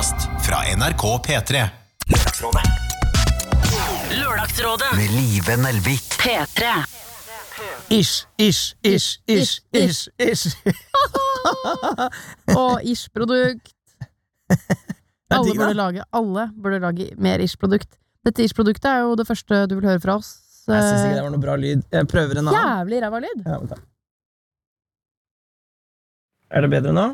podkast fra NRK P3. Lørdagsrådet med Live Nelvik. P3. Ish, ish, ish, ish, ish, ish. Og ish-produkt. Alle burde lage Alle burde lage mer ish-produkt. Dette ish-produktet er jo det første du vil høre fra oss. Jeg syns ikke det var noe bra lyd. Jeg prøver en annen. Jævlig ræva lyd. Ja, vent da. Er det bedre nå?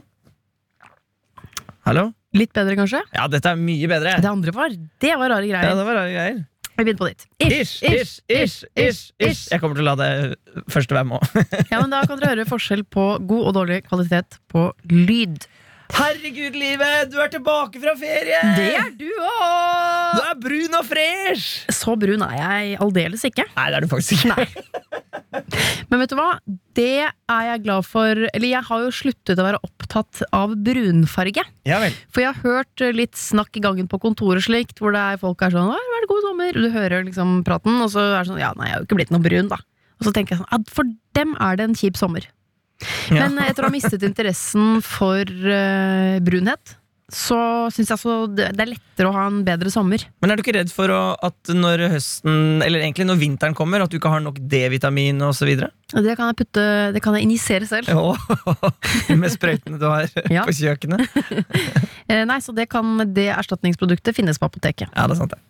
Hallo? Litt bedre, kanskje? Ja, dette er mye bedre. Det andre var Det var rare greier. Ja, det var rare greier. Vi begynner på nytt. Ish, ish, ish, ish, ish. Jeg kommer til å la det første være med òg. Ja, men Da kan dere høre forskjell på god og dårlig kvalitet på lyd. Herregud, livet! Du er tilbake fra ferie! Det er du Du er brun og fresh! Så brun er jeg aldeles ikke. Nei, det er du faktisk ikke. Nei. Men vet du hva? Det er jeg glad for. Eller jeg har jo sluttet å være opptatt av brunfarge. Ja vel. For jeg har hørt litt snakk i gangen på kontoret slikt, hvor det er folk er sånn 'Vær det god sommer', du hører liksom praten, og så er det sånn 'Ja, nei, jeg har jo ikke blitt noe brun', da. Og så tenker jeg sånn for dem er det en kjip sommer. Ja. Men etter å ha mistet interessen for uh, brunhet, så syns jeg så det, er lettere å ha en bedre sommer. Men er du ikke redd for å, at når høsten, eller egentlig når vinteren kommer, at du ikke har nok D-vitamin osv.? Det kan jeg putte Det kan jeg injisere selv. Med sprøytene du har Ja. på kjøkkenet? Eh, nei, så det kan det erstatningsproduktet finnes på apoteket. Ja, det er sant det.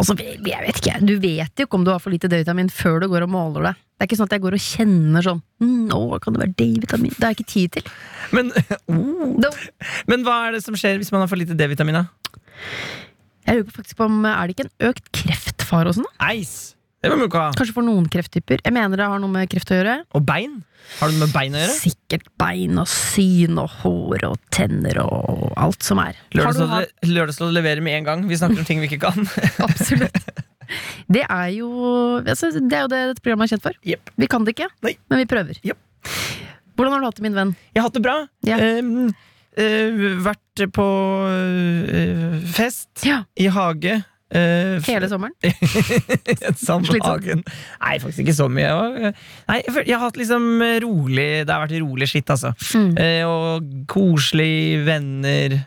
Og så, jeg vet ikke, Du vet jo ikke om du har for lite D-vitamin før du går og måler det. Det er ikke sånn at jeg går og kjenner sånn mm, Å, kan det være D-vitamin? Det har jeg ikke tid til. Men, oh. Men hva er det som skjer hvis man har for lite D-vitamin? Jeg lurer faktisk på om Er det ikke en økt kreftfare og sånn? Eis! Det ikke ha. Kanskje for noen krefttyper. Jeg mener det har noe med kreft å gjøre. Og bein? Har det med bein å gjøre? Sikkert bein og syn og hår og tenner og alt som er. Lørdagsrådet leverer med en gang. Vi snakker om ting vi ikke kan. Absolutt. Det er jo altså, Det er jo det dette programmet er kjent for. Yep. Vi kan det ikke, Nei. men vi prøver. Yep. Hvordan har du hatt det, min venn? Jeg har hatt det bra. Ja. Um, uh, vært på uh, fest Ja. i hage. Eh, Hele sommeren? Slitsomt. Nei, faktisk ikke så mye. Nei, jeg, har hatt liksom rolig Det har vært rolig skitt, altså. Mm. Uh, og koselig, venner,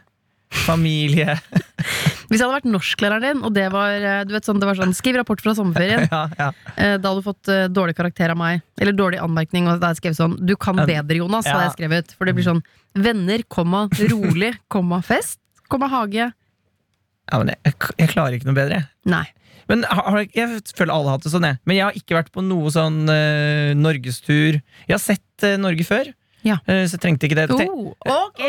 familie. Hvis jeg hadde vært norsklæreren din, og det var, eh, du vet, sånn, det var sånn Skriv rapport fra sommerferien. ja, ja. Eh, Da hadde du fått eh, dårlig karakter av meg. Eller dårlig anmerkning. Og da hadde jeg skrevet sånn Du kan bedre, Jonas, hadde jeg skrevet. For det blir sånn venner, komma, rolig, komma, fest, komma, hage. Ja men jeg, jeg klarer ikke noe bedre. Nei. Men har, jeg føler alle har hatt det sånn, jeg. Men jeg har ikke vært på noe sånn uh, norgestur. Jeg har sett uh, Norge før, Ja. uh, så jeg trengte ikke det. Oh, ok!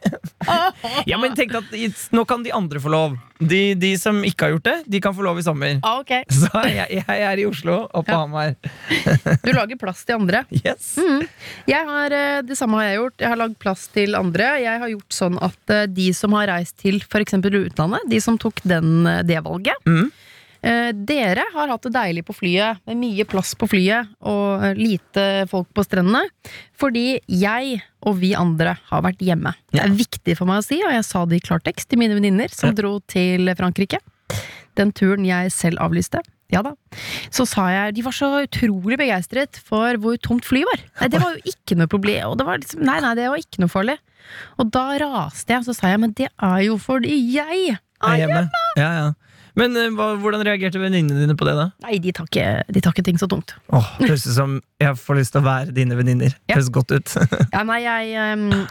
Ja, men tenk at Nå kan de andre få lov. De, de som ikke har gjort det, de kan få lov i sommer. Ah, okay. Så jeg, jeg er i Oslo og på Ja. Hamar. Du lager plass til andre. Yes. Mm. Jeg har, eh, det samme har jeg gjort. Jeg har lagd plass til andre. Jeg har gjort sånn at eh, de som har reist til f.eks. utlandet, de som tok den, eh, det valget Mm. Eh, Dere har hatt det deilig på flyet, med mye plass på flyet og eh, lite folk på strendene. Fordi jeg og vi andre har vært hjemme. Det er viktig for meg å si, og jeg sa det i klartekst til mine venninner som dro til Frankrike. Den turen jeg selv avlyste. Ja da. Så sa jeg De var så utrolig begeistret for hvor tomt flyet var. Nei, det var jo ikke noe problem. Og det var liksom, nei, nei, det var ikke noe farlig. Og da raste jeg, og så sa jeg men det er jo fordi jeg er hjemme. Ja, ja. Men eh, hva, hvordan reagerte venninnene dine på det, da? Nei, de tar ikke, de tar ikke ting så tungt. Åh, Høres ut som jeg får lyst til å være dine venninner. Ja. Høres godt ut. Ja, nei, jeg,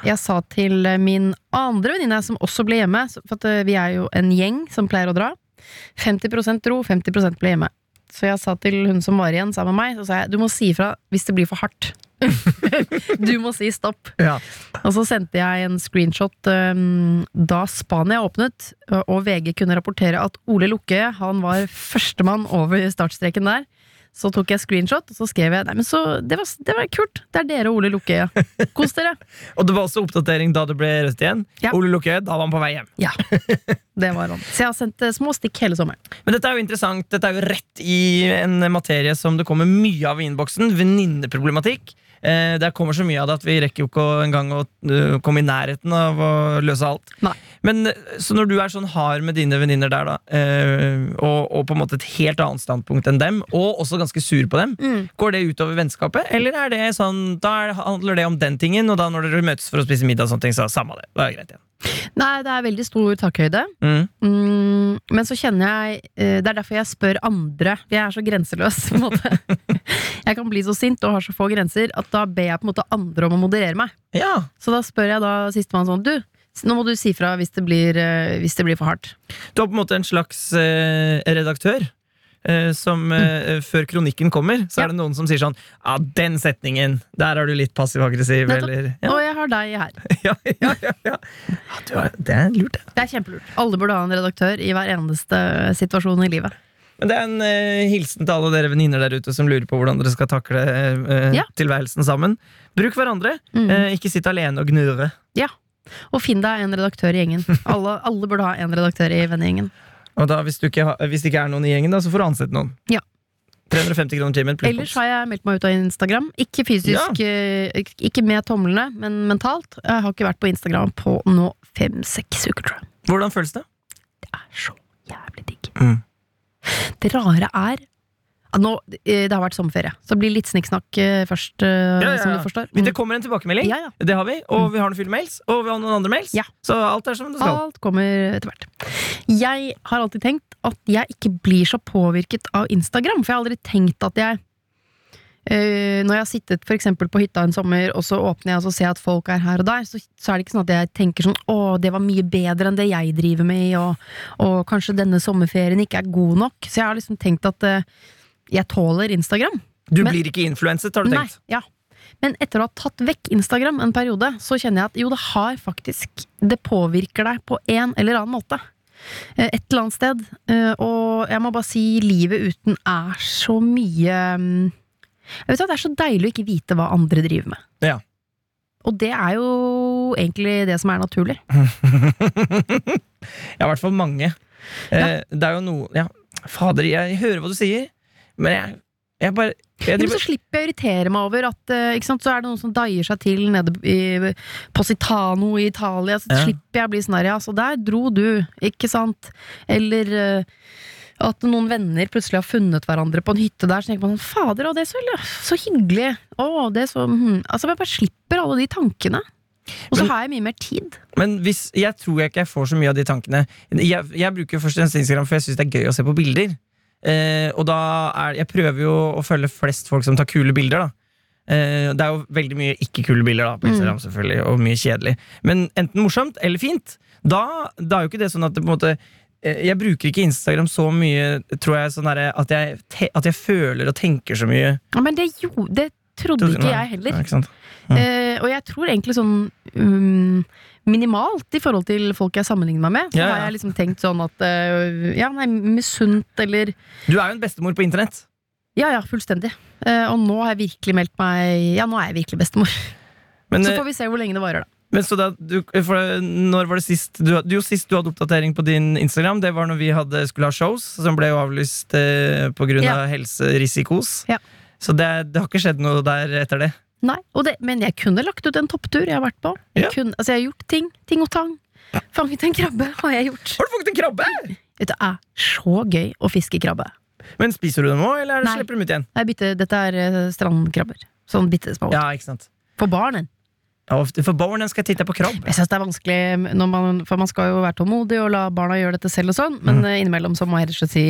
jeg sa til min andre venninne, som også ble hjemme For eh, vi er jo en gjeng som pleier å dra. 50% dro, 50% ble hjemme. Så jeg sa til hun som var igjen sammen med meg, så sa jeg du må si ifra hvis det blir for hardt. du må si stopp. ja. Og så sendte jeg en screenshot um, da Spania åpnet, og- VG kunne rapportere at Ole Lukke han var førstemann over startstreken der. Så tok jeg screenshot, og så skrev jeg Nei, men så, det, var, det var kult. Det er dere og Ole Lukke. Ja. Kos dere. Og det var også oppdatering da det ble rødt igjen. Ja. Ole Lukke, da var han på vei hjem. Ja, det var han. Så jeg har sendt eh, små stikk hele sommeren. Men dette er jo interessant. Dette er jo rett i en materie som det kommer mye av i innboksen. Venninneproblematikk. Eh, der kommer så mye av det at vi rekker jo ikke engang å uh, komme i nærheten av å løse alt. Nei. Men eh, Så når du er sånn hard med dine venninner der, da, eh, og, og på en måte et helt annet standpunkt enn dem, og også ganske sur på dem, går det utover vennskapet? Eller er det sånn, da er, handler det om den tingen, og da når dere møtes for å spise middag, og sånne ting, så samme det. Da er det greit igjen. Nei, det er veldig stor takhøyde. Mm. Mm, men så kjenner jeg eh, Det er derfor jeg spør andre. Jeg er så grenseløs. På en måte. Jeg kan bli så sint og har så få grenser at da ber jeg på en måte andre om å moderere meg. Ja. Så da spør jeg da sistemann sånn Du, nå må du si fra hvis det blir, eh, hvis det blir for hardt. Du er på en måte en slags eh, redaktør. eh, som eh, Før kronikken kommer, så Ja. er det noen som sier sånn Ja, den setningen! Der er du litt passiv-aggressiv, eller ja. Har deg her. ja, ja, ja, ja. ja har, Det er lurt, det. Det er kjempelurt. Alle burde ha en redaktør i hver eneste situasjon i livet. Men det er en eh, hilsen til alle dere venninner der ute som lurer på hvordan dere skal takle eh, Ja. tilværelsen sammen. Bruk hverandre. Mm. Eh, ikke sitt alene og gnure. Og finn deg en redaktør i gjengen. Alle, alle burde ha en redaktør i vennegjengen. Og da, hvis, du ikke hvis det ikke er noen i gjengen, da, så får du ansette noen. Ja. 350 kroner timen. Ellers har jeg meldt meg ut av Instagram. Ikke fysisk, ja. ikke med tomlene, men mentalt. Jeg har ikke vært på Instagram på nå fem-seks uker, tror jeg. Hvordan føles det? Det er så jævlig digg. Mm. Det rare er nå, eh, Det har vært sommerferie, så det blir litt snikksnakk eh, først, eh, Ja, ja, som du forstår. Mm. Det kommer en tilbakemelding. Ja, ja. Det har vi. Og vi har noen fulle mails, og vi har noen andre mails. Ja. Så alt er som det skal. Alt kommer etter hvert. Jeg har alltid tenkt at jeg ikke blir så påvirket av Instagram, for jeg har aldri tenkt at jeg Uh, Når jeg har sittet for på hytta en sommer, og så åpner jeg og så ser jeg at folk er her og der, så, så er det ikke sånn at jeg tenker sånn 'Å, det var mye bedre enn det jeg driver med', og, og kanskje denne sommerferien ikke er god nok. Så jeg har liksom tenkt at uh, jeg tåler Instagram. Du Men- blir ikke influenset, har du Nei, tenkt. ja. Men etter å ha tatt vekk Instagram en periode, så kjenner jeg at jo, det har faktisk Det påvirker deg på en eller annen måte. Eh, Et eller annet sted. Eh, Og jeg må bare si, livet uten er så mye mm, Jeg vet at Det er så deilig å ikke vite hva andre driver med. Ja. Og det er jo egentlig det som er naturlig. ja, i hvert fall mange. Ja. det er jo noe Ja, fader, jeg hører hva du sier, men jeg, jeg bare jeg Ja, men så slipper jeg å irritere meg over at eh, ikke sant, så er det noen som daier seg til nede i Positano i Italia. Så Ja. slipper jeg å bli sånn her, ja, så der dro du, ikke sant? Eller eh, at noen venner plutselig har funnet hverandre på en hytte der. Så tenker man sånn, fader, å, det er så, så hyggelig. Å, det er så hm. Altså, jeg bare slipper alle de tankene. Og så har jeg mye mer tid. Men hvis, jeg tror jeg ikke jeg får så mye av de tankene. Jeg, jeg bruker først og fremst Instagram for jeg syns det er gøy å se på bilder. Eh, og da er Jeg prøver jo å følge flest folk som tar kule bilder, da. Eh, det er jo veldig mye ikke-kule bilder da på Instagram, selvfølgelig, og mye kjedelig. Men enten morsomt eller fint. Da, da er jo ikke det sånn at det måte eh, Jeg bruker ikke Instagram så mye tror jeg, sånn der, at, jeg te- at jeg føler og tenker så mye. Ja, men det, jo, det trodde ikke jeg heller. Ja, ikke sant? Eh, og jeg tror egentlig sånn um, minimalt i forhold til folk jeg sammenligner meg med. Så Ja, ja. har jeg liksom tenkt sånn at uh, ja, nei, misunt eller Du er jo en bestemor på internett. Ja, ja, fullstendig. Uh, og nå har jeg virkelig meldt meg Ja, nå er jeg virkelig bestemor. Men, Så eh, får vi se hvor lenge det varer, da. Men så da, du, for Når var det sist du, du, Sist du hadde oppdatering på din Instagram, det var når vi hadde, skulle ha shows, som ble jo avlyst eh, pga. Ja. av helserisikos. Ja. Så det, det har ikke skjedd noe der etter det. Nei, det, Men jeg kunne lagt ut en topptur jeg har vært på. Jeg, Ja. kunne, altså, jeg har gjort ting. Ting og tang. Fanget en krabbe har jeg gjort. Har du fanget en krabbe?! Det er så gøy å fiske krabbe. Men Spiser du dem òg, eller er Nei. slipper du dem ut igjen? Nei, bitte, dette er eh, strandkrabber. Sånn bitte små. Ja, ikke sant For barnen. ja, For barna skal titte på krabb. Jeg synes det er vanskelig, man, for man skal jo være tålmodig og la barna gjøre dette selv og sånn, men mm. innimellom så må jeg rett og slett si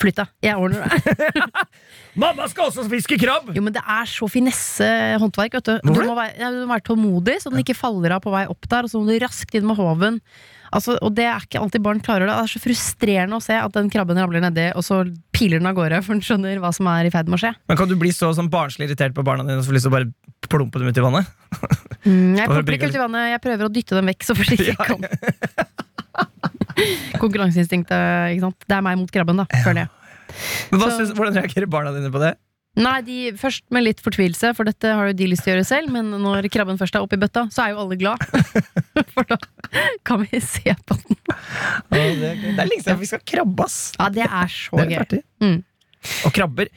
flytt deg, jeg ordner det. Mamma skal også fiske krabb! Jo, men det er så finesse håndverk, vet du. Du må, være, ja, du må være tålmodig, så den ikke faller av på vei opp der, og så må du raskt inn med håven. Altså, og det er ikke alltid barn klarer det. Det er så frustrerende å se at den krabben ramler nedi, og så piler den av gårde, for den skjønner hva som er i ferd med å skje. Men Kan du bli så sånn barnslig irritert på barna dine og få lyst til å bare plumpe dem ut i vannet? Mm, jeg plumper ikke ut i vannet, jeg prøver å dytte dem vekk så forsiktig jeg kan. Konkurranseinstinktet, ikke sant. Det er meg mot krabben, da, føler jeg. Men synes, Hvordan reagerer barna dine på det? Nei, de, først med litt fortvilelse, for dette har jo de lyst til å gjøre selv, men når krabben først er oppi bøtta, så er jo alle glad. for da kan vi se på den. Ja, det, er er lenge siden vi skal krabbe, ass! Ja, det er så Det er gøy. Mm. Og krabber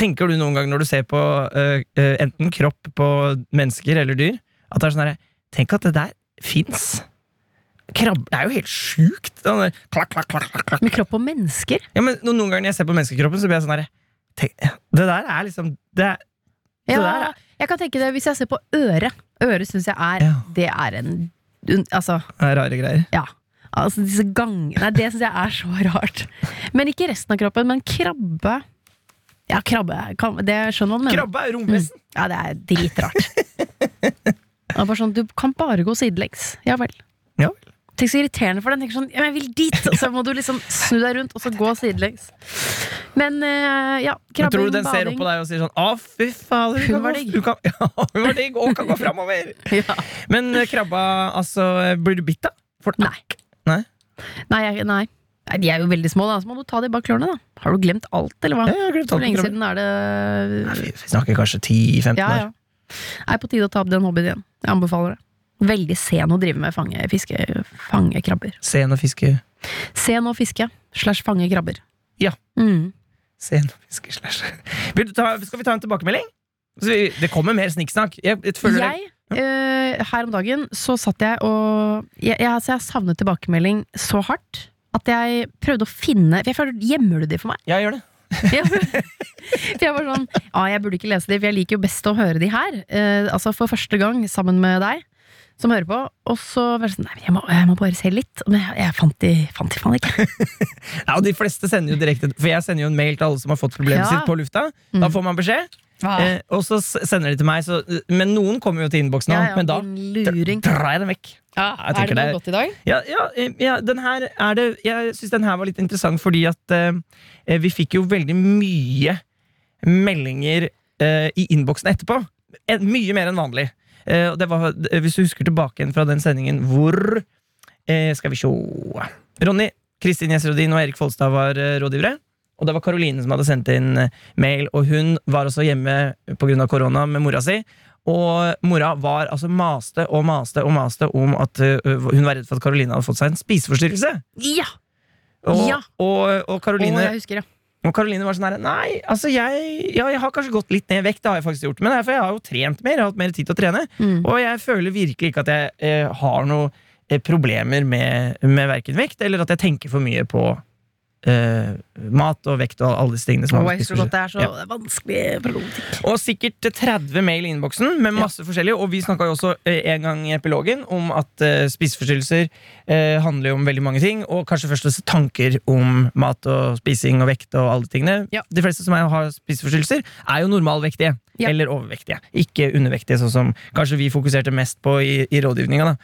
Tenker du noen gang når du ser på uh, uh, enten kropp på mennesker eller dyr, at det er sånn herre Tenk at det der fins! Krabber Det er jo helt sjukt! Der, klak, klak, klak. Med kropp og mennesker? Ja, men Noen ganger når jeg ser på menneskekroppen, så blir jeg sånn herre Det der er liksom det Det Ja, der er- jeg kan tenke det hvis jeg ser på øret. Øret syns jeg er Ja. Det er en Altså, Det er rare greier. ja. Altså disse gangene det syns jeg er så rart. Men ikke resten av kroppen, men krabbe Ja, krabbe kan, Det skjønner man, Krabbe er jo Mm. Ja, det er dritrart. Det er sånn, du kan bare gå sidelengs. Ja vel. Ja vel. Tenk så irriterende for den. Tenker sånn, ja, jeg vil dit! Og så må du liksom snu deg rundt og så gå sidelengs. Men eh, ja, Men tror du den ser opp på deg og sier sånn Å, fy fader, Hun var digg. Ja, hun var digg og kan gå framover. Ja. Men eh, krabba, altså Blir du bitt, da? For, Nei. Nei? Nei, jeg, nei. Nei, De er jo veldig små, da. Så må du ta de bak klørne, da. Har du glemt alt, eller hva? Ja, jeg har glemt Hvor alt om lenge siden er det Nei, Vi vi snakker kanskje 10-15 Ja, år. ja. Det er på tide å ta opp den hobbyen igjen. Jeg anbefaler det. Veldig sen å drive med fange, fiske, fange krabber. Sen og fiske Sen å fiske slash fange krabber. Ja. Mm. Sen og fiske slash Skal vi ta en tilbakemelding? Det kommer mer snikksnakk. Jeg, jeg Jeg, uh, her om dagen, så satt jeg og jeg, jeg, altså jeg savnet tilbakemelding så hardt at jeg prøvde å finne For jeg føler, Gjemmer du de for meg? Ja, gjør det. Ja. For jeg var sånn Ja, jeg burde ikke lese de, for jeg liker jo best å høre de her. Uh, altså for første gang sammen med deg, som hører på. Og så var det sånn Nei, jeg må, jeg må bare se litt. Men jeg, jeg fant de, fant de faen ikke. Ja, og De fleste sender jo direkte For jeg sender jo en mail til alle som har fått problemet Ja. sitt på lufta. Mm. Da får man beskjed, eh, og så sender de til meg. Så, men noen kommer jo til innboksen, Ja, ja, men da drar jeg dem vekk. Ja, jeg er det noe det- godt i dag? Ja, ja, eh, ja den her er det Jeg syns den her var litt interessant fordi at eh, vi fikk jo veldig mye meldinger eh, i innboksen etterpå. En, Mye mer enn vanlig. Eh, var, eh, hvis du husker tilbake igjen fra den sendingen hvor eh, Skal vi sjå Ronny, Kristin Gjesrodin og Erik Folstad var rådgivere. Og det var Karoline som hadde sendt inn mail, og hun var også hjemme pga. korona med mora si. Og mora var altså maste og maste og maste om at hun var redd for at Karoline hadde fått seg en spiseforstyrrelse. Ja! Og, Ja. og, og Karoline, Karoline jeg husker, ja. Og Karoline var sånn her Nei, altså jeg, ja, jeg har kanskje gått litt ned i vekt, det har jeg faktisk gjort. Men det er for jeg har jo trent mer, jeg har hatt mer tid til å trene. Mm. Og jeg føler virkelig ikke at jeg eh, har noen eh, problemer med, med verken vekt, eller at jeg tenker for mye på eh, mat og vekt og alle disse tingene. Som oh, husker godt det er så Ja. vanskelig problematikk. Og sikkert 30 mail i innboksen med masse forskjellig. Og vi snakka jo også uh, en gang i epilogen om at uh, spiseforstyrrelser handler jo om veldig mange ting. Og kanskje først og fremst tanker om mat og spising og vekt og alle tingene. Ja. De fleste som har spiseforstyrrelser, er jo normalvektige. Ja. Eller overvektige. Ikke undervektige, sånn som kanskje vi fokuserte mest på i, i rådgivninga.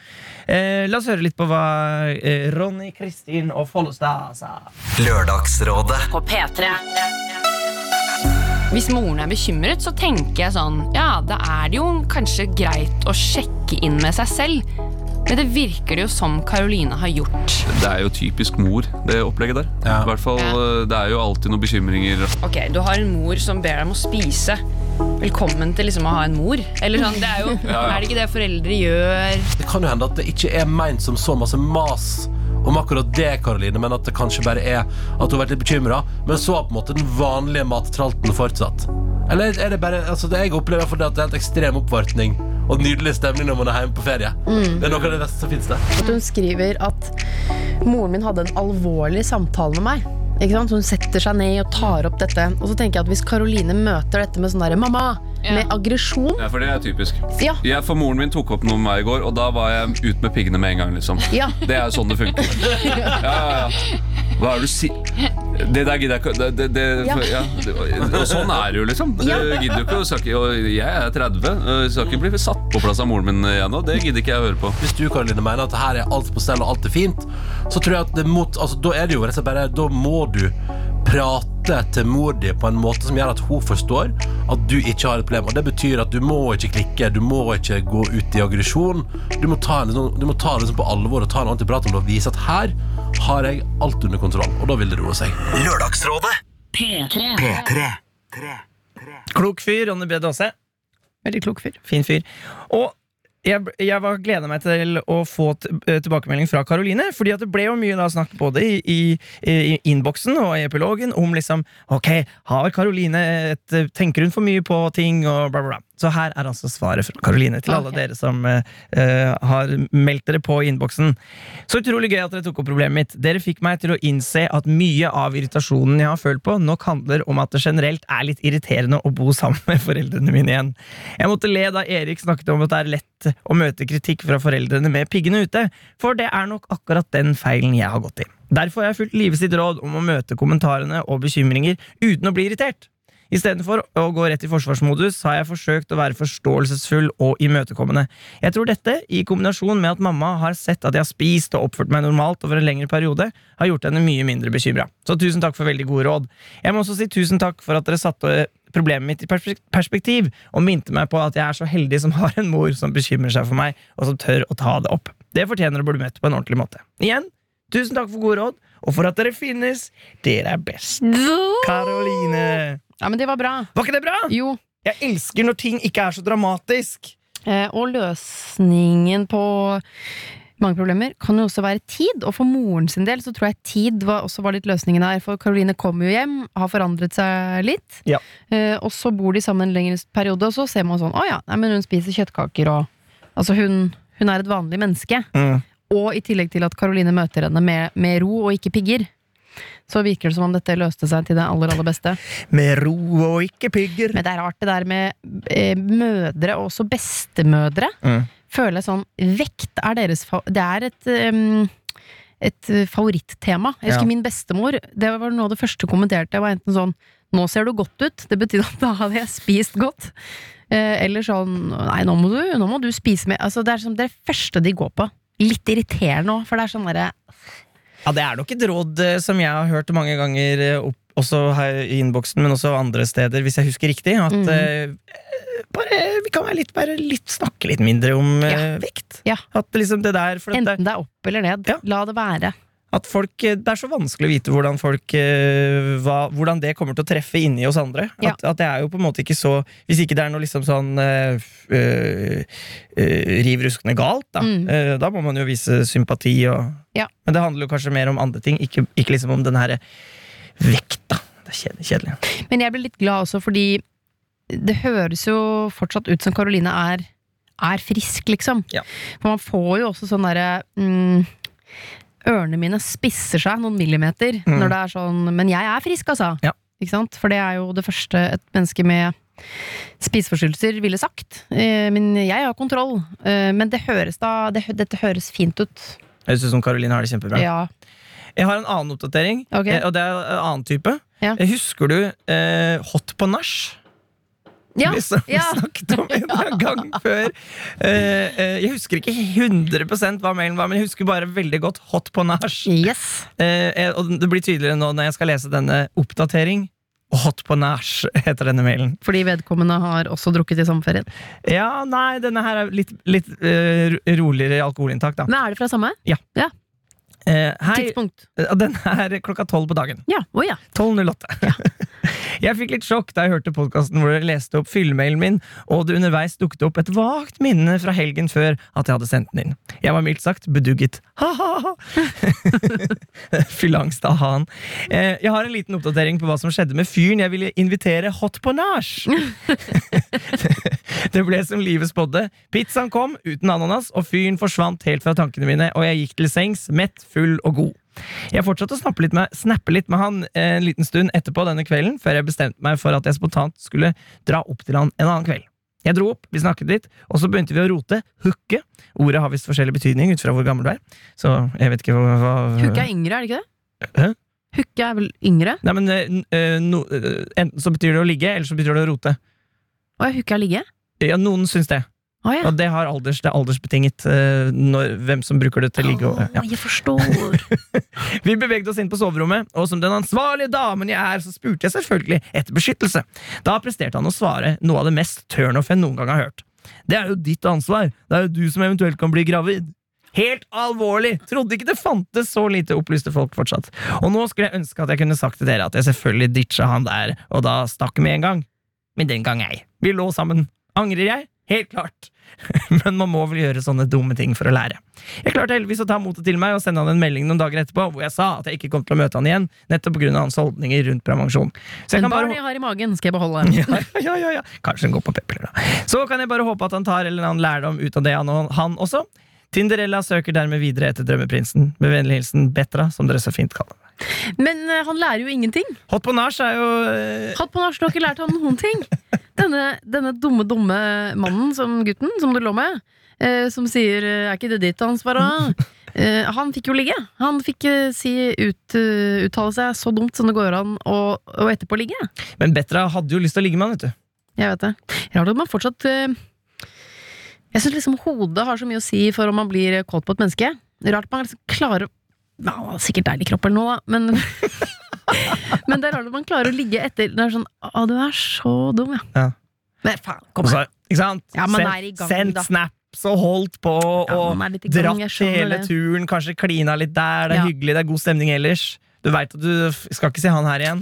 la oss høre litt på hva Ronny, Kristin og Follestad sa. Lørdagsrådet. på P3. Hvis moren er bekymret, så tenker jeg sånn Ja, da er det jo kanskje greit å sjekke inn med seg selv. Men det virker det jo som Karoline har gjort. Det er jo typisk mor, det opplegget der. Ja. I hvert fall, Ja. eh, Det er jo alltid noen bekymringer. Ok, Du har en mor som ber deg om å spise. Velkommen til liksom å ha en mor. Eller sånn, det Er jo, Ja, ja. er det ikke det foreldre gjør? Det kan jo hende at det ikke er meint som så masse mas om akkurat det, Karoline, men at det kanskje bare er at hun har vært litt bekymra, men så på en måte den vanlige mattralten fortsatt. Eller er det bare altså det Jeg opplever for det at det er helt ekstrem oppvartning og nydelig stemning når man er hjemme på ferie. Det er noe av det beste som fins, der. At hun skriver at moren min hadde en alvorlig samtale med meg. Hun setter seg ned og tar opp dette. Og så tenker jeg at Hvis Karoline møter dette med sånn derre 'mamma'. Med aggresjon Ja, for det er typisk. Ja, Jeg, for Moren min tok opp noe med meg i går, og da var jeg ut med piggene med en gang. liksom ja. Det er jo sånn det funker. Ja, ja, ja. Hva er det du sier Det der gidder jeg ikke det, det, det, Ja. ja. det- Og sånn er det jo, liksom. Ja. Gidder jo ikke og Jeg er 30, og jeg skal ikke bli satt på plass av moren min igjen nå. Det gidder ikke jeg å høre på. Hvis du Karoline, mener at her er alt på stell og alt er fint, så tror jeg at det mot, altså, da er det jo rett og slett bare Da må du prate til mor di på en måte som gjør at hun forstår at du ikke har et problem. Og Det betyr at du må ikke klikke, du må ikke gå ut i aggresjon. Du må ta, du må ta det liksom på alvor og ta en ordentlig prat om det og vise at her har jeg alt under kontroll. Og da vil det roe seg. Lørdagsrådet. P3. P3. Klok fyr, Ronny B. Aase. Veldig klok fyr. Fin fyr. Og jeg, jeg var gleda meg til å få eh, tilbakemelding fra Karoline. Fordi at det ble jo mye da snakk både i, i, i innboksen og i epilogen om liksom Ok, har Karoline eh, Tenker hun for mye på ting og bla, bla, bla. Så her er altså svaret fra Karoline til alle okay. dere som eh, har meldt dere på i innboksen. Så utrolig gøy at dere tok opp problemet mitt. Dere fikk meg til å innse at mye av irritasjonen jeg har følt på, nok handler om at det generelt er litt irriterende å bo sammen med foreldrene mine igjen. Jeg måtte le da Erik snakket om at det er lett å møte kritikk fra foreldrene med piggene ute, for det er nok akkurat den feilen jeg har gått i. Derfor har jeg fulgt Live sitt råd om å møte kommentarene og bekymringer uten å bli irritert. Istedenfor å gå rett i forsvarsmodus har jeg forsøkt å være forståelsesfull og imøtekommende. Jeg tror dette, i kombinasjon med at mamma har sett at jeg har spist og oppført meg normalt over en lengre periode, har gjort henne mye mindre bekymra. Så tusen takk for veldig gode råd. Jeg må også si tusen takk for at dere satte problemet mitt i perspektiv og minte meg på at jeg er så heldig som har en mor som bekymrer seg for meg, og som tør å ta det opp. Det fortjener å bli møtt på en ordentlig måte. Igjen, tusen takk for gode råd, og for at dere finnes. Dere er best. Karoline. Ja, men det var bra. Var ikke det bra? Jo. Jeg elsker når ting ikke er så dramatisk. Eh, og løsningen på mange problemer kan jo også være tid. Og for moren sin del så tror jeg tid var, også var litt løsningen her. For Karoline kommer jo hjem, har forandret seg litt. Ja. Eh, og så bor de sammen en lengre periode, og så ser man sånn Å ja, nei, men hun spiser kjøttkaker og Altså, hun, hun er et vanlig menneske. Mm. Og i tillegg til at Karoline møter henne med, med ro og ikke pigger. Så virker det som om dette løste seg til det aller, aller beste. Med ro og ikke pigger. Men det er rart det der med eh, mødre, og også bestemødre. Mm. Føler jeg sånn Vekt er deres Det er et um, et favorittema. Jeg husker Ja. min bestemor. Det var noe av det første kommenterte. var enten sånn 'Nå ser du godt ut'. Det betydde at da hadde jeg spist godt. Eh, eller sånn 'Nei, nå må du, nå må du spise mer'. Altså, det er sånn, det er det første de går på. Litt irriterende òg, for det er sånn derre Ja, det er nok et råd eh, som jeg har hørt mange ganger, eh, opp, også her i innboksen, men også andre steder, hvis jeg husker riktig. At mm. eh, bare, vi kan være litt, bare litt, snakke litt mindre om eh, vekt. Ja. At liksom det der for Enten det er opp eller ned. Ja. La det være. At folk, eh, det er så vanskelig å vite hvordan, folk, eh, hva, hvordan det kommer til å treffe inni oss andre. Ja. At, at det er jo på en måte ikke så Hvis ikke det er noe liksom sånn øh, eh, riv ruskende galt, da. Mm. Eh, da må man jo vise sympati og Ja. Men det handler jo kanskje mer om andre ting, ikke, ikke liksom om den her vekta. Det er kjedelig. kjedelig. Men jeg ble litt glad også fordi det høres jo fortsatt ut som Karoline er, er frisk, liksom. Ja. For man får jo også sånn derre mm, Ørene mine spisser seg noen millimeter Mm. når det er sånn Men jeg er frisk, altså! Ja. Ikke sant? For det er jo det første et menneske med spiseforstyrrelser ville sagt. Eh, Men jeg har kontroll. Eh, Men det høres da det, Dette høres fint ut. Høres ut som Karoline har det kjempebra. Ja. Jeg har en annen oppdatering, Ok. eh, og det er en annen type. Ja. Husker du eh, Hot på nach? Ja. Vi som vi snakket om en gang før. Uh, jeg husker ikke 100 hva mailen var, men jeg husker bare veldig godt Hot på nach. Yes. Eh, og det blir tydeligere nå når jeg skal lese denne oppdatering. Hot på nach heter denne mailen. Fordi vedkommende har også drukket i sommerferien. Ja, nei, denne her er litt, litt uh, ro- roligere alkoholinntak, da. Men er det fra samme Eh, hei, tidspunkt? den er klokka tolv på dagen. Ja. oh, ja. 12.08. jeg fikk litt sjokk da jeg hørte podkasten hvor dere leste opp fyllemailen min, og det underveis dukket opp et vagt minne fra helgen før at jeg hadde sendt den inn. Jeg var mildt sagt bedugget. Ha-ha-ha! Fyllangst av han. Eh, jeg har en liten oppdatering på hva som skjedde med fyren jeg ville invitere hot på nach. det ble som livet spådde. Pizzaen kom uten ananas, og fyren forsvant helt fra tankene mine, og jeg gikk til sengs mett, full og god. Jeg fortsatte å snappe litt med, snappe litt med han eh, en liten stund etterpå denne kvelden, før jeg bestemte meg for at jeg spontant skulle dra opp til han en annen kveld. Jeg dro opp, vi snakket litt, og så begynte vi å rote. Hooke. Ordet har visst forskjellig betydning ut fra hvor gammel du er. Så jeg vet ikke hva, hva Hooke er yngre, er det ikke det? Hæ? Hooke er vel yngre? Nei, men eh, eh, no, Enten så betyr det å ligge, eller så betyr det å rote. Å ja, hooke er ligge? Ja, Noen syns det. Å ja. Og det, har alders, det er aldersbetinget uh, når, hvem som bruker det til å ligge. Og, ja. Jeg forstår. Vi beveget oss inn på soverommet, og som den ansvarlige damen jeg er, så spurte jeg selvfølgelig etter beskyttelse. Da presterte han å svare noe av det mest turnoff jeg noen gang har hørt. Det er jo ditt ansvar, det er jo du som eventuelt kan bli gravid. Helt alvorlig! Trodde ikke det fantes så lite opplyste folk fortsatt. Og nå skulle jeg ønske at jeg kunne sagt til dere at jeg selvfølgelig ditcha han der, og da stakk med en gang. Men den gang ei. Vi lå sammen. Angrer jeg? Helt klart. Men man må vel gjøre sånne dumme ting for å lære. Jeg klarte heldigvis å ta motet til meg og sende han en melding noen dager etterpå hvor jeg sa at jeg ikke kom til å møte han igjen, nettopp pga. hans holdninger rundt prevensjon. Så jeg bare jeg har i magen, skal jeg beholde. ja, ja, ja, ja. Kanskje den går på pepler, da. Så kan jeg bare håpe at han tar eller annen lærdom ut av det, han, og han også. Tinderella søker dermed videre etter drømmeprinsen. Med vennlig hilsen Betra, som dere så fint kaller meg. Men uh, han lærer jo ingenting. Hot på nach er jo uh... Hot på nach, du har ikke lært han noen ting. Denne, denne dumme, dumme mannen, som gutten som du lå med, eh, som sier 'er ikke det ditt ansvar', da? Eh, han fikk jo ligge. Han fikk eh, si ut, eh, uttale seg så dumt som det går an å, å etterpå ligge. Men Betra hadde jo lyst til å ligge med han, vet du. Jeg vet det. Rart at man fortsatt eh, Jeg syns liksom hodet har så mye å si for om man blir kåt på et menneske. Rart man liksom klarer ja, Sikkert deilig kropp eller noe, da, men Men det er rart at man klarer å ligge etter Det er sånn Å, du er så dum, ja. Ja. Men faen, kom her. ikke sant? Ja, man Sendt- er i gang, Sendt da. snaps og holdt på Ja, og dratt hele turen. Kanskje klina litt der. Det er hyggelig, det er god stemning ellers. Du veit at du skal ikke se han her igjen.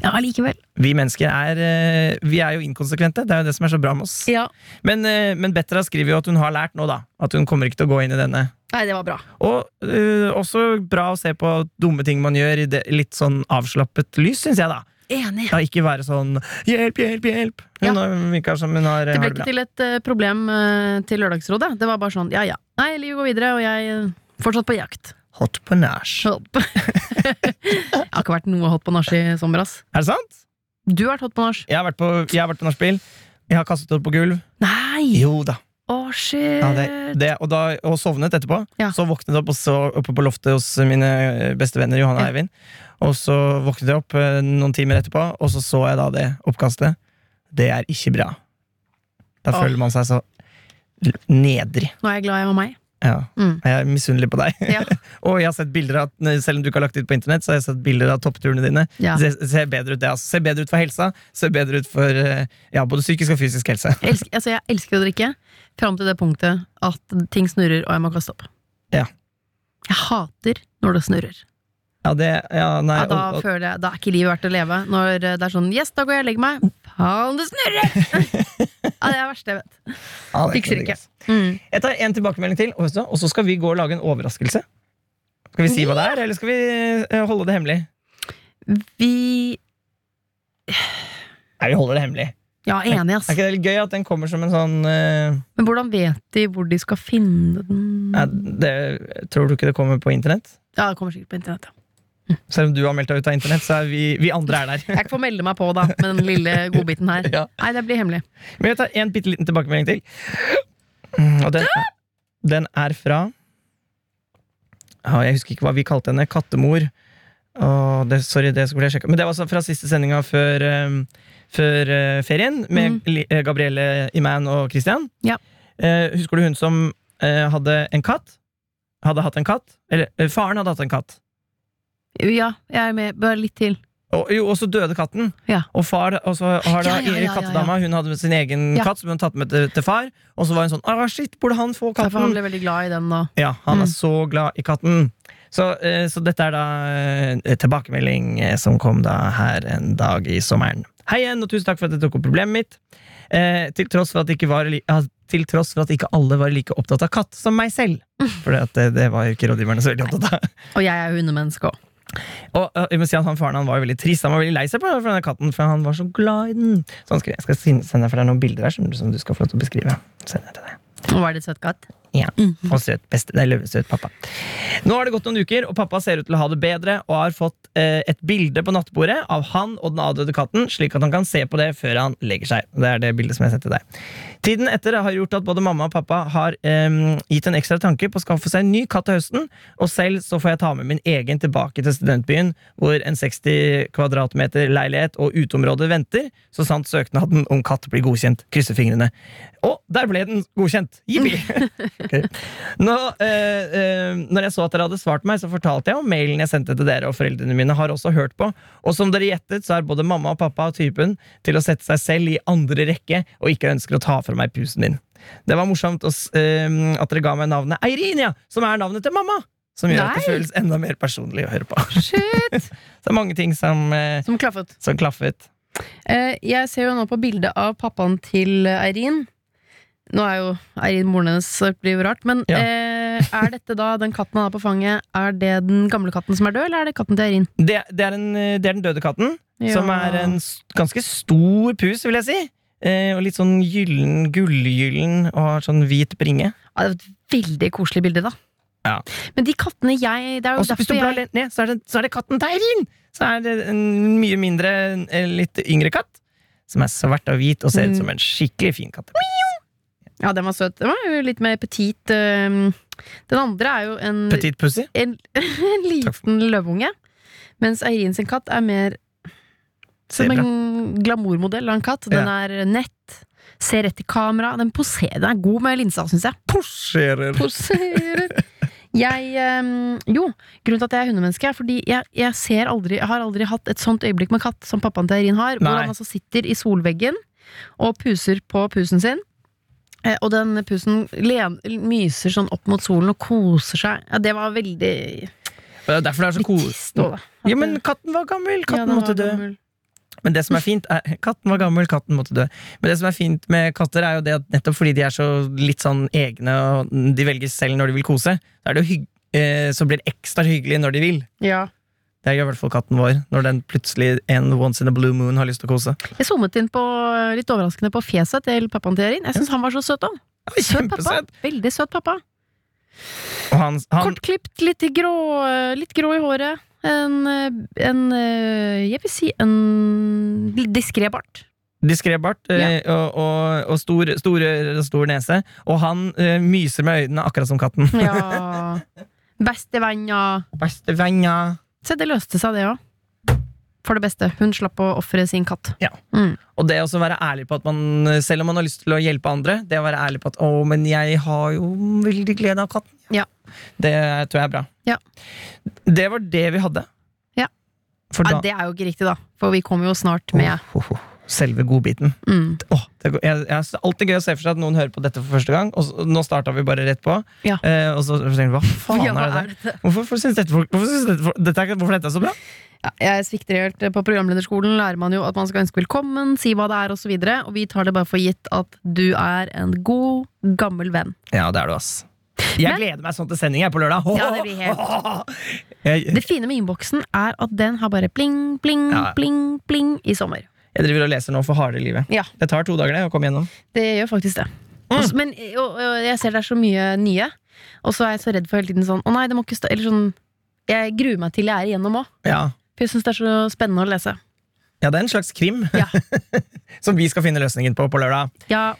Ja, likevel. Vi mennesker er eh, Vi er jo inkonsekvente. Det er jo det som er så bra med oss. Ja. Men, eh, men Betra skriver jo at hun har lært nå, da. At hun kommer ikke til å gå inn i denne. Nei, det var bra. Og uh, også bra å se på dumme ting man gjør i det litt sånn avslappet lys, syns jeg, da. Enig. Ja, ikke være sånn 'hjelp, hjelp, hjelp'. Hun Ja. virker som hun har, Det har ble det ikke til et uh, problem uh, til Lørdagsrådet. Det var bare sånn ja ja. Nei, livet går videre, og jeg er fortsatt på jakt. Hot på nach. Jeg har ikke vært noe hot på nach i sommer, ass. Er det sant? Du har vært hot på nach. Jeg har vært på, jeg har vært på nachspiel. Jeg har kastet opp på gulv. Nei! Jo da. Å, shit! Ja, det, det, og, da, og sovnet etterpå. Ja. Så våknet jeg opp og så oppe på loftet hos mine beste venner Johanne og Ja. Eivind. Og så våknet jeg opp eh, noen timer etterpå, og så så jeg da det oppkastet. Det er ikke bra. Da oh. føler man seg så nedrig. Nå er jeg glad jeg var meg. Ja. Mm. Jeg er misunnelig på deg. Ja. og jeg har sett bilder av Selv om du ikke har lagt ut på internett, så har jeg sett bilder av toppturene dine. Ja. Det ser bedre ut, det. Altså. Ser bedre ut for helsa. Ser bedre ut for eh, ja, både psykisk og fysisk helse. Jeg elsker, altså, jeg elsker å drikke fram til det punktet at ting snurrer og jeg må kaste opp. Ja. Jeg hater når det snurrer. Ja, det, ja, nei, Ja, da og, og, føler jeg Da er ikke livet verdt å leve. Når det er sånn Yes, da går jeg og legger meg. Faen, det snurrer! ja, det er det verste jeg vet. ja, er Fikser ikke. Mm. Jeg tar en tilbakemelding til, og så- skal vi gå og lage en overraskelse. Skal vi si hva det er, eller skal vi eh, holde det hemmelig? Vi Nei, vi holder det hemmelig. Ja, enig, ass. Er ikke det litt gøy at den kommer som en sånn eh, Men hvordan vet de hvor de skal finne den? ja, det, Tror du ikke det kommer på internett? Ja, det kommer sikkert på internett. Ja. Selv om du har meldt deg ut av internett, så er vi, vi andre er der. Jeg får melde meg på, da, med den lille godbiten her. Ja. Nei, det blir hemmelig. Men jeg tar en bitte liten tilbakemelding til. Mm, Og den, den er fra ja, Jeg husker ikke hva vi kalte henne. Kattemor. Åh, det, sorry, det skulle jeg sjekke. Men det var altså fra siste sendinga før, um, før uh, ferien, med eh, Gabrielle Iman og Christian. Ja. Uh, husker du hun som uh, hadde en katt? Hadde hatt en katt? Eller faren hadde hatt en katt. Ja, jeg er med. Bare litt til. Og, jo, og så døde katten. Ja. Og far Og så har da Ja, ja, kattedama Hun hadde sin egen katt som hun tatt med til, til far. Og så var hun sånn ah, shit, burde han få Derfor han ble veldig glad i den da. Ja, han Mm. er så glad i katten. Så, eh, så dette er da eh, tilbakemelding eh, som kom da her en dag i sommeren. Hei igjen, og tusen takk for at jeg tok opp problemet mitt. Eh, til, tross for at ikke var, til tross for at ikke alle var like opptatt av katt som meg selv. For det, det var jo ikke rådgiverne så veldig opptatt av. Og jeg er hundemenneske òg. Og jeg må si at han Faren han var jo veldig trist Han var veldig lei seg for, denne katten, for han var så glad i den. Så han skrev, jeg skal sende for deg, noen bilder her som, som du skal få lov til å beskrive. Send til deg. Var det søt katt? Ja, Og søt beste, eller, søt pappa. Nå har det gått noen uker, og pappa ser ut til å ha det bedre og har fått eh, et bilde på nattbordet av han og den avdøde katten, slik at han kan se på det før han legger seg. Det er det bildet som jeg setter deg. Tiden etter har gjort at både mamma og pappa har eh, gitt en ekstra tanke på å skaffe seg en ny katt til høsten, og selv så får jeg ta med min egen tilbake til studentbyen, hvor en 60 kvadratmeter leilighet og uteområde venter, så sant søknaden om katt blir godkjent. Krysser fingrene. Og der ble den godkjent! Jippi! Nå, eh, eh, når jeg så at dere hadde svart meg, så fortalte jeg om mailen jeg sendte til dere, og foreldrene mine har også hørt på. Og som dere gjettet, så er både mamma og pappa typen til å sette seg selv i andre rekke og ikke ønsker å ta fra meg pusen min. Det var morsomt å eh, at dere ga meg navnet Eirin, ja, som er navnet til mamma. Som gjør at det føles enda mer personlig å høre på. Shit! Så det er mange ting som, eh, Som klaffet. som klaffet. Eh, jeg ser jo nå på bildet av pappaen til Eirin. Nå er jo Eirin moren hennes, blir jo rart. Men Ja. eh, er dette da den katten han har på fanget, er det den gamle katten som er død, eller er det katten til Eirin? Det, det, er en, det er den døde katten, som er en ganske stor pus, vil jeg si. Eh, og litt sånn gyllen, gullgyllen, og har sånn hvit bringe. Ja, det er et veldig koselig bilde, da. Ja. Men de kattene jeg Og hvis du blar jeg ned, så er, det, så er det katten til Eirin! Så er det en mye mindre, litt yngre katt. Som er svart og hvit og ser ut Mm. som en skikkelig fin katt. Ja, den var søt. Den var jo litt mer petit. ehm, Den andre er jo en, Petit pussy. en, en liten løveunge. Mens Eirin sin katt er mer som en glamourmodell av en katt. Den er nett, ser rett i kamera. Den poserer. Den er god med linsa, syns jeg. Poserer. Poserer. Jeg ehm, Jo, grunnen til at jeg er hundemenneske, er fordi jeg, jeg ser aldri Jeg har aldri hatt et sånt øyeblikk med katt som pappaen til Eirin har, hvor Nei. han altså sitter i solveggen og puser på pusen sin. Eh, Og den pusen len, myser sånn opp mot solen og koser seg. Ja, det var veldig Det er derfor det er så litt kos... trist òg, da. At Ja, men katten var gammel! Katten ja, måtte dø. gammel. Men det som er fint er, Katten var gammel, katten måtte dø. Men det som er fint med katter, er jo det at nettopp fordi de er så litt sånn egne, og de velger selv når de vil kose, så, er det jo hygg, eh, så blir det ekstra hyggelig når de vil. Ja. Det gjør i hvert fall katten vår, når den plutselig en once in a blue moon har lyst til å kose. Jeg zoomet inn på, litt overraskende på fjeset til pappaen til Erin. Jeg syns han var så søt òg. Oi, Søt pappa. Veldig søt pappa. Han, han Kortklipt, litt grå, litt grå i håret. En, en Jeg vil si en diskré bart. diskré bart ja. og, og, og stor, stor, stor nese, og han uh, myser med øynene akkurat som katten. Ja. Bestevenner. Bestevenner. Se, det løste seg, det òg. For det beste. Hun slapp å ofre sin katt. Ja. Mm. Og det å være ærlig på at man, selv om man har lyst til å hjelpe andre, det å være ærlig på at 'å, men jeg har jo veldig glede av katten', Ja. det tror jeg er bra. Ja. Det var det vi hadde. Ja. For Nei, da det er jo ikke riktig, da. For vi kommer jo snart med oh, oh, åh, Selve godbiten. mm. Oh, det, jeg, jeg, er alltid gøy å se for seg at noen hører på dette for første gang, og så, nå starta vi bare rett på. Ja. Eh, og så tenker hva faen Ja, hva er det er der? Hvorfor, hvorfor syns dette, hvorfor synes dette, dette, er- hvorfor dette er så bra? Ja, jeg svikter helt. På programlederskolen lærer man jo at man skal ønske velkommen, si hva det er, osv. Og, og vi tar det bare for gitt at du er en god, gammel venn. Ja, det er du, ass. Jeg Men- gleder meg sånn til sending på lørdag. Ja, det blir helt- jeg, Det fine med innboksen er at den har bare pling, pling, Ja. pling, pling i sommer. Jeg driver og leser nå for harde livet. Ja. Det tar to dager det å komme gjennom. Det gjør faktisk det. Mm. Også, men og, og jeg ser det er så mye nye, og så er jeg så redd for hele tiden sånn Å nei, det må ikke stå Eller sånn Jeg gruer meg til jeg er igjennom òg. Ja. For jeg syns det er så spennende å lese. ja, det er en slags krim Ja. som vi skal finne løsningen på på lørdag. Ja,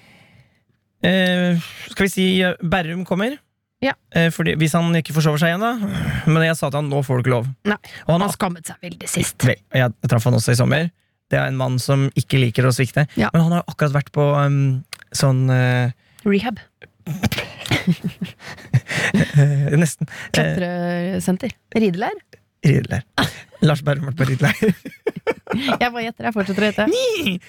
Eh, skal vi si Berrum kommer? Ja. Eh, fordi, hvis han ikke forsover seg igjen, da. Men jeg sa til han nå får du ikke lov. Nei. Og han han har skammet seg veldig sist. Vel, jeg traff han også i sommer. Det er en mann som ikke liker å svikte. Ja. Men han har jo akkurat vært på um, sånn uh, Rehab. eh, Nesten. Klatresenter. Ridelær. Ridelær. Lars Berrum har vært på Riddler. Jeg bare gjetter. Jeg fortsetter å gjette.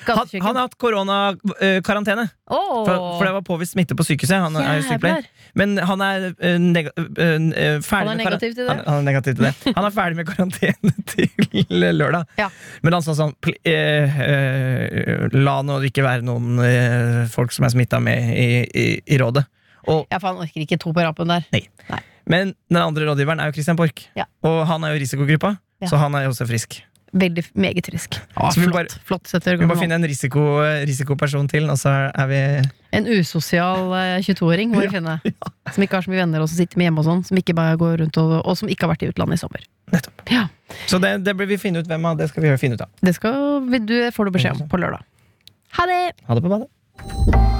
han, han har hatt koronakarantene. Oh. For, for det var påvist smitte på sykehuset. Han er jo sykepleier. Men han er eh, eh, eh, ferdig Han er negativ til det. Han, han er negativ til det. Han er ferdig med karantene til lørdag. Ja. Men han sa sånn eh, eh, La nå ikke være noen eh, folk som er smitta med i, i, i rådet. Og, Ja, for han orker ikke to på rapen der. men den andre rådgiveren er jo Christian Borch. Ja. Og han er jo risikogruppa, Ja. så han er jo også frisk. Veldig, meget frisk. Ah, Så vi flott. bare- flott setter Vi må finne en risiko, risikoperson til, og så er vi En usosial eh, 22-åring må vi finne. Som ikke har så mye venner, og som sitter med hjemme og sånn. Som ikke bare går rundt og, og som ikke har vært i utlandet i sommer. Nettopp. Ja, Så det, det blir vi finne ut hvem av. Det skal vi finne ut av. Det skal, du, får du beskjed om på lørdag. Ha det! Ha det på badet.